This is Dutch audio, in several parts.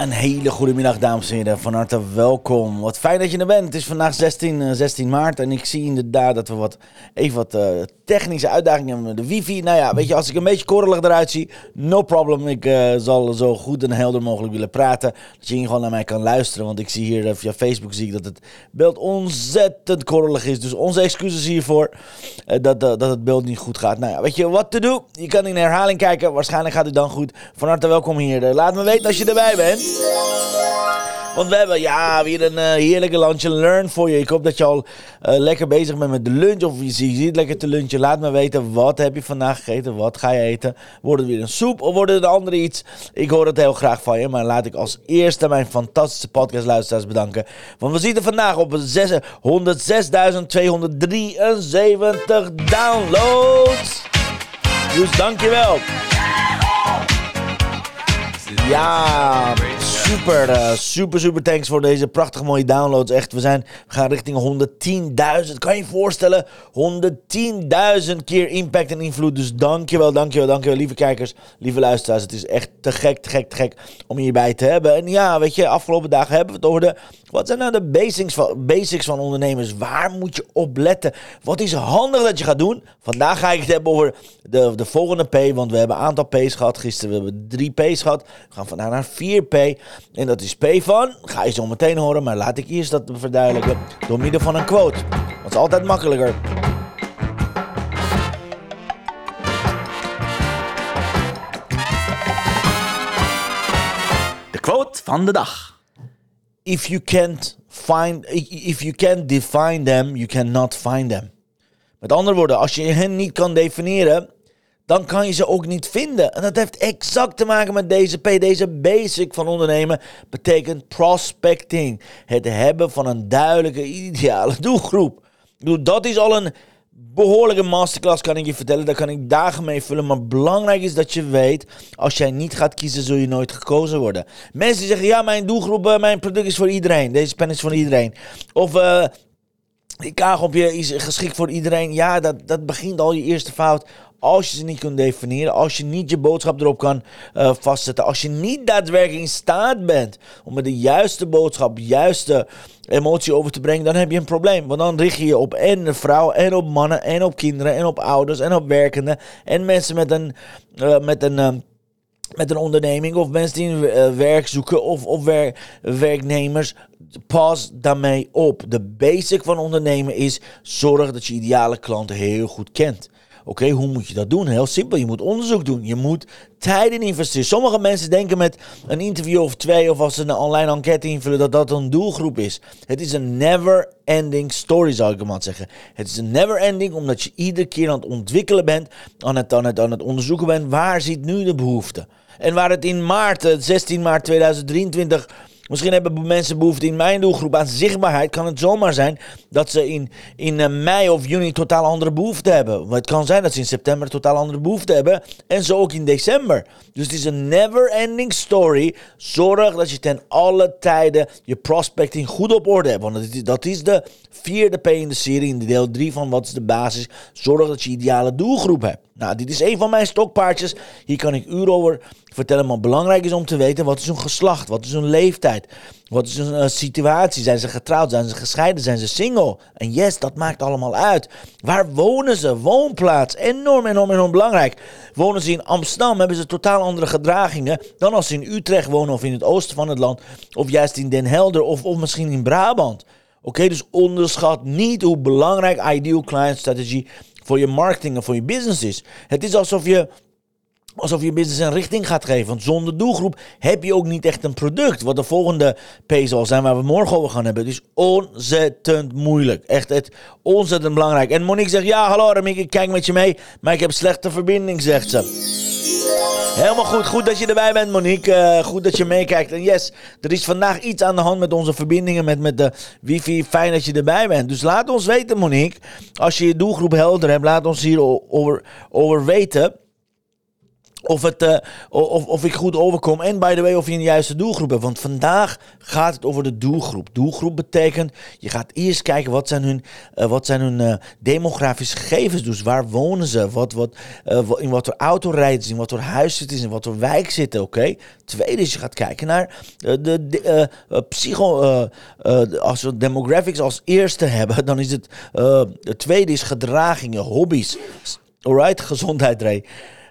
Een hele goede middag, dames en heren. Van harte welkom. Wat fijn dat je er bent. Het is vandaag 16, 16 eh, maart en ik zie inderdaad dat we wat, even wat uh, technische uitdagingen hebben met de wifi. Nou ja, weet je, als ik een beetje korrelig eruit zie, no problem. Ik uh, zal zo goed en helder mogelijk willen praten. Dat je gewoon naar mij kan luisteren. Want ik zie hier via Facebook zie ik dat het beeld ontzettend korrelig is. Dus onze excuses hiervoor dat, dat het beeld niet goed gaat. Nou ja, weet je wat te doen? Je kan in herhaling kijken. Waarschijnlijk gaat het dan goed. Van harte welkom hier. Laat me weten als je erbij bent. Want we hebben ja, weer een uh, heerlijke lunch learn voor je. Ik hoop dat je al uh, lekker bezig bent met de lunch. Of je ziet lekker te lunchen. Laat me weten, wat heb je vandaag gegeten? Wat ga je eten? Wordt het weer een soep of wordt het een ander iets? Ik hoor het heel graag van je. Maar laat ik als eerste mijn fantastische podcastluisteraars bedanken. Want we zitten vandaag op 106.273 downloads. Dus dankjewel. Ja, super, uh, super, super thanks voor deze prachtige mooie downloads. Echt, we, zijn, we gaan richting 110.000. Kan je je voorstellen? 110.000 keer impact en invloed. Dus dankjewel, dankjewel, dankjewel, lieve kijkers, lieve luisteraars. Het is echt te gek, te gek, te gek om hierbij te hebben. En ja, weet je, afgelopen dagen hebben we het over de... Wat zijn nou de basics van, basics van ondernemers? Waar moet je op letten? Wat is handig dat je gaat doen? Vandaag ga ik het hebben over de, de volgende P. Want we hebben een aantal P's gehad. Gisteren hebben we drie P's gehad. We gaan vandaag naar 4P. En dat is P van, ga je zo meteen horen, maar laat ik eerst dat verduidelijken door middel van een quote. Dat is altijd makkelijker. De quote van de dag. If you can't find, if you can't define them, you cannot find them. Met andere woorden, als je hen niet kan definiëren, dan kan je ze ook niet vinden. En dat heeft exact te maken met deze P. Deze basic van ondernemen betekent prospecting. Het hebben van een duidelijke, ideale doelgroep. Dat is al een behoorlijke masterclass, kan ik je vertellen. Daar kan ik dagen mee vullen. Maar belangrijk is dat je weet, als jij niet gaat kiezen, zul je nooit gekozen worden. Mensen zeggen, ja, mijn doelgroep, eh, mijn product is voor iedereen. Deze pen is voor iedereen. Of... Uh, die kagelpje is geschikt voor iedereen. Ja, dat, dat begint al je eerste fout. Als je ze niet kunt definiëren, als je niet je boodschap erop kan uh, vastzetten, als je niet daadwerkelijk in staat bent om met de juiste boodschap, juiste emotie over te brengen, dan heb je een probleem. Want dan richt je je op en vrouw, en op mannen, en op kinderen, en op ouders, en op werkenden, en mensen met een, uh, met een uh, met een onderneming of mensen die werk zoeken of, of wer werknemers. Pas daarmee op. De basic van ondernemen is zorg dat je ideale klanten heel goed kent. Oké, hoe moet je dat doen? Heel simpel, je moet onderzoek doen. Je moet tijd in investeren. Sommige mensen denken met een interview of twee of als ze een online enquête invullen dat dat een doelgroep is. Het is een never ending story zou ik maar zeggen. Het is een never ending omdat je iedere keer aan het ontwikkelen bent, aan het, aan het, aan het onderzoeken bent waar zit nu de behoefte. En waar het in maart, 16 eh, maart 2023 Misschien hebben mensen behoefte in mijn doelgroep aan zichtbaarheid. Kan het zomaar zijn dat ze in, in eh, mei of juni totaal andere behoefte hebben. Het kan zijn dat ze in september totaal andere behoefte hebben. En zo ook in december. Dus het is een never ending story. Zorg dat je ten alle tijden je prospecting goed op orde hebt. Want dat is de vierde P in de serie, in de deel 3 van wat is de basis. Zorg dat je ideale doelgroep hebt. Nou, dit is een van mijn stokpaardjes. Hier kan ik uren over vertellen. Maar belangrijk is om te weten, wat is hun geslacht? Wat is hun leeftijd? Wat is hun uh, situatie? Zijn ze getrouwd? Zijn ze gescheiden? Zijn ze single? En yes, dat maakt allemaal uit. Waar wonen ze? Woonplaats. Enorm, enorm, enorm belangrijk. Wonen ze in Amsterdam, hebben ze totaal andere gedragingen dan als ze in Utrecht wonen of in het oosten van het land. Of juist in Den Helder of, of misschien in Brabant. Oké, dus onderschat niet hoe belangrijk Ideal Client Strategy voor je marketing en voor je business is. Het is alsof je alsof je business een richting gaat geven. Want zonder doelgroep heb je ook niet echt een product. Wat de volgende P zal zijn waar we morgen over gaan hebben. Is ontzettend moeilijk. Echt het, ontzettend belangrijk. En Monique zegt, ja hallo Remiek, ik kijk met je mee. Maar ik heb slechte verbinding, zegt ze. Helemaal goed. Goed dat je erbij bent, Monique. Uh, goed dat je meekijkt. En yes, er is vandaag iets aan de hand met onze verbindingen met, met de wifi. Fijn dat je erbij bent. Dus laat ons weten, Monique. Als je je doelgroep helder hebt, laat ons hierover over weten. Of, het, uh, of, of ik goed overkom. En by the way, of je een juiste doelgroep hebt. Want vandaag gaat het over de doelgroep. Doelgroep betekent, je gaat eerst kijken wat zijn hun, uh, wat zijn hun uh, demografische gegevens. Dus waar wonen ze? Wat, wat, in wat voor auto rijden ze? In wat voor huis zitten ze? In wat voor wijk zitten? Oké. Tweede is, je gaat kijken naar de, de psycho... als we demographics als eerste hebben, dan is het... het tweede is gedragingen, hobby's. Alright, gezondheid, Ray.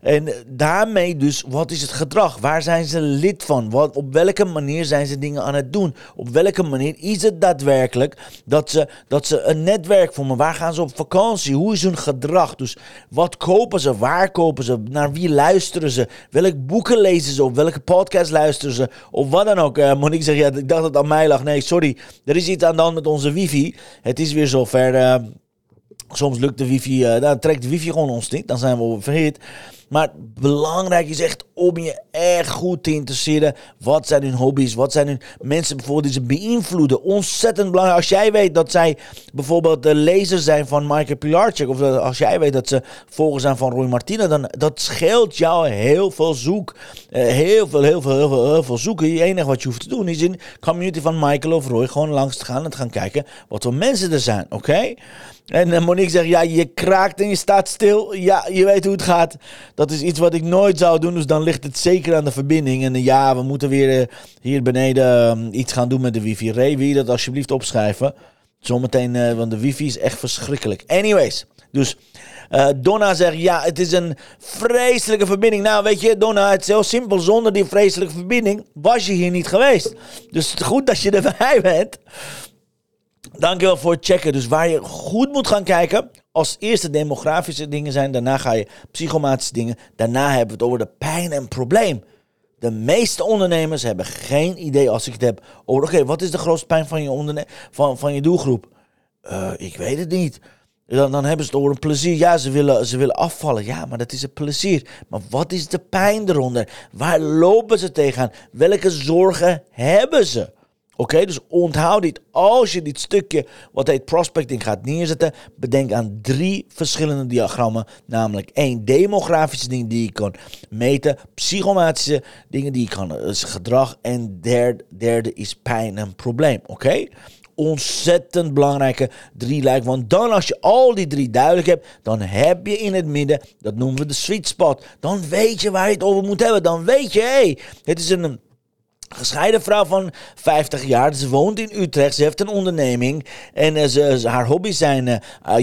En daarmee dus, wat is het gedrag? Waar zijn ze lid van? Wat, op welke manier zijn ze dingen aan het doen? Op welke manier is het daadwerkelijk dat ze, dat ze een netwerk vormen? Waar gaan ze op vakantie? Hoe is hun gedrag? Dus wat kopen ze? Waar kopen ze? Naar wie luisteren ze? Welke boeken lezen ze? Of welke podcast luisteren ze? Of wat dan ook. Uh, Monique zegt, ja, ik dacht dat het aan mij lag. Nee, sorry. Er is iets aan de hand met onze wifi. Het is weer zover. Uh, soms lukt de wifi, uh, dan trekt de wifi gewoon ons niet. Dan zijn we verhit. Maar belangrijk is echt om je echt goed te interesseren. Wat zijn hun hobby's? Wat zijn hun mensen bijvoorbeeld die ze beïnvloeden? Ontzettend belangrijk. Als jij weet dat zij bijvoorbeeld de lezer zijn van Michael Pilarczyk. Of als jij weet dat ze volgers zijn van Roy Martina. Dan dat scheelt jou heel veel zoek. Uh, heel, veel, heel, veel, heel veel, heel veel zoeken. Het enige wat je hoeft te doen is in community van Michael of Roy gewoon langs te gaan. En te gaan kijken wat voor mensen er zijn. Oké? En uh, Monique zegt, ja, je kraakt en je staat stil. Ja, je weet hoe het gaat. Dat is iets wat ik nooit zou doen, dus dan ligt het zeker aan de verbinding. En uh, ja, we moeten weer uh, hier beneden uh, iets gaan doen met de wifi. Ray, wil je dat alsjeblieft opschrijven? Zometeen, want de wifi is echt verschrikkelijk. Anyways, dus Donna zegt, ja, het is een vreselijke verbinding. Nou, weet je, Donna, het is heel simpel. Zonder die vreselijke verbinding was je hier niet geweest. Dus goed dat je erbij bent. Dankjewel voor het checken. Dus waar je goed moet gaan kijken. Als eerste demografische dingen zijn. Daarna ga je psychomatische dingen. Daarna hebben we het over de pijn en probleem. De meeste ondernemers hebben geen idee als ik het heb over... Oké, wat is de grootste pijn van je, van, van je doelgroep? Uh, ik weet het niet. Dan, dan hebben ze het over een plezier. Ja, ze willen, ze willen afvallen. Ja, maar dat is een plezier. Maar wat is de pijn eronder? Waar lopen ze tegenaan? Welke zorgen hebben ze? Oké, dus onthoud dit. Als je dit stukje, wat heet prospecting, gaat neerzetten, bedenk aan drie verschillende diagrammen. Namelijk één, demografische dingen die je kan meten. Psychomatische dingen die je kan, dus gedrag. En derde, derde is pijn en probleem. Oké? ontzettend belangrijke drie lijken. Want dan als je al die drie duidelijk hebt, dan heb je in het midden, dat noemen we de sweet spot. Dan weet je waar je het over moet hebben. Dan weet je, hé, hey, het is een Gescheiden vrouw van 50 jaar. Ze woont in Utrecht. Ze heeft een onderneming. En uh, ze, haar hobby's zijn uh,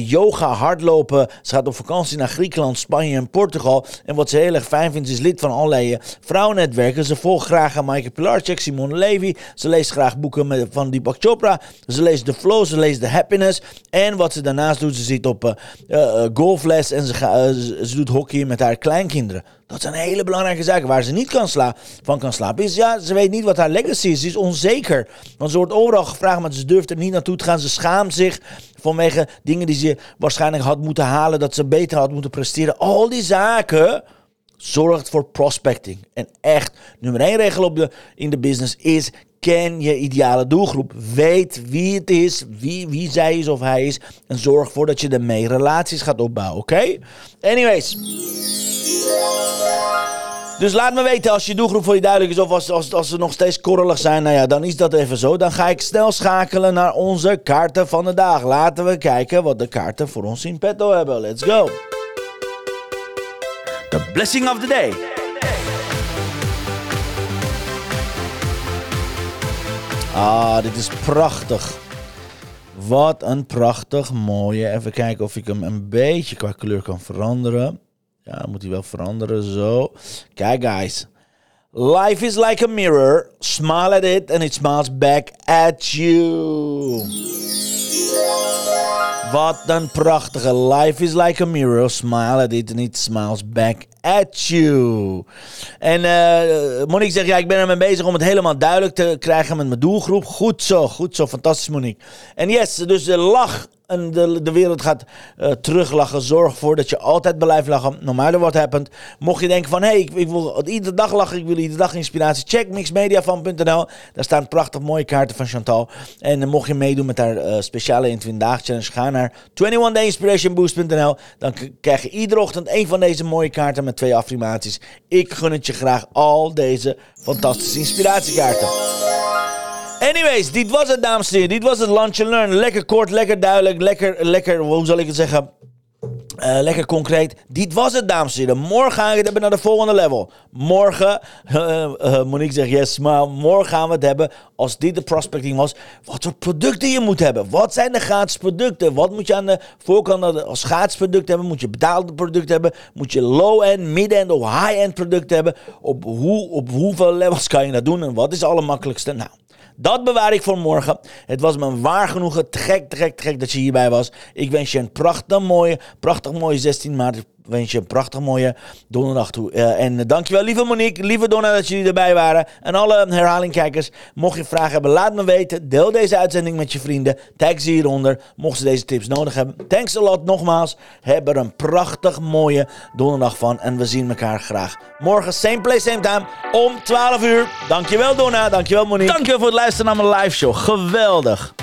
yoga, hardlopen. Ze gaat op vakantie naar Griekenland, Spanje en Portugal. En wat ze heel erg fijn vindt, is lid van allerlei vrouwennetwerken. Ze volgt graag aan Michael Pilarczyk, Simone Levy. Ze leest graag boeken van Deepak Chopra. Ze leest The Flow, ze leest The Happiness. En wat ze daarnaast doet, ze zit op golfles en ze, ze, ze doet hockey met haar kleinkinderen. Dat zijn hele belangrijke zaken. Waar ze niet kan sla van kan slapen is, ja, ze weet niet wat haar legacy is. Ze is onzeker. Want ze wordt overal gevraagd, maar ze durft er niet naartoe te gaan. Ze schaamt zich vanwege dingen die ze waarschijnlijk had moeten halen. Dat ze beter had moeten presteren. Al die zaken zorgt voor prospecting. En echt, nummer één regel op de, in de business is... Ken je ideale doelgroep. Weet wie het is, wie, wie zij is of hij is. En zorg ervoor dat je ermee relaties gaat opbouwen, oké? Anyways. Dus laat me weten als je doelgroep voor je duidelijk is of als, als, als ze nog steeds korrelig zijn. Nou ja, dan is dat even zo. Dan ga ik snel schakelen naar onze kaarten van de dag. Laten we kijken wat de kaarten voor ons in petto hebben. Let's go. The blessing of the day. Ah, dit is prachtig. Wat een prachtig mooie. Even kijken of ik hem een beetje qua kleur kan veranderen. Ja, moet hij wel veranderen. Zo. Kijk, guys. Life is like a mirror. Smile at it and it smiles back at you. Wat een prachtige. Life is like a mirror. Smile at it and it smiles back at you. En uh, Monique zegt, ja, ik ben ermee bezig om het helemaal duidelijk te krijgen met mijn doelgroep. Goed zo, goed zo. Fantastisch, Monique. En yes, dus de lach en de, de wereld gaat uh, teruglachen. Zorg ervoor dat je altijd blijft lachen, no matter what happened. Mocht je denken van, hé, hey, ik, ik, wil iedere dag lachen, ik wil iedere dag inspiratie. Check mixmediafan.nl. Daar staan prachtig mooie kaarten van Chantal. En uh, mocht je meedoen met haar uh, speciale 21 dagen challenge, ga naar 21dayinspirationboost.nl. Dan krijg je iedere ochtend een van deze mooie kaarten met twee affirmaties. Ik gun het je graag al deze fantastische inspiratiekaarten. Anyways, dit was het, dames en heren. Dit was het Lunch and Learn. Lekker kort, lekker duidelijk, lekker, lekker, hoe zal ik het zeggen? Uh, lekker concreet. Dit was het, dames en heren. Morgen gaan we het naar de volgende level. Morgen, uh, uh, Monique zegt yes, maar morgen gaan we het hebben, als dit de prospecting was, wat voor producten je moet hebben. Wat zijn de gratis producten? Wat moet je aan de voorkant als gratis product hebben? Moet je betaalde producten hebben? Moet je low-end, mid-end of high-end producten hebben? Op, hoe, op hoeveel levels kan je dat doen? En wat is het allermakkelijkste? Nou, dat bewaar ik voor morgen. Het was me waar genoegen. Te gek, te gek dat je hierbij was. Ik wens je een prachtig mooie, prachtig mooie 16 maart wens je een prachtig mooie donderdag toe. Uh, en dankjewel, lieve Monique, lieve Donna, dat jullie erbij waren. En alle herhalingkijkers, mocht je vragen hebben, laat me weten. Deel deze uitzending met je vrienden. Tag ze hieronder, mochten ze deze tips nodig hebben. Thanks a lot nogmaals. Heb er een prachtig mooie donderdag van. En we zien elkaar graag morgen, same place, same time, om 12 uur. Dankjewel Donna, dankjewel Monique. Dankjewel voor het luisteren naar mijn live show. Geweldig.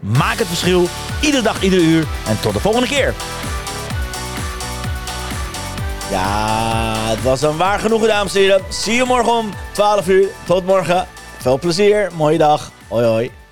Maak het verschil, iedere dag, iedere uur. En tot de volgende keer. Ja, het was een waar genoegen, dames en heren. Zie je morgen om 12 uur. Tot morgen. Veel plezier. Mooie dag. Hoi, hoi.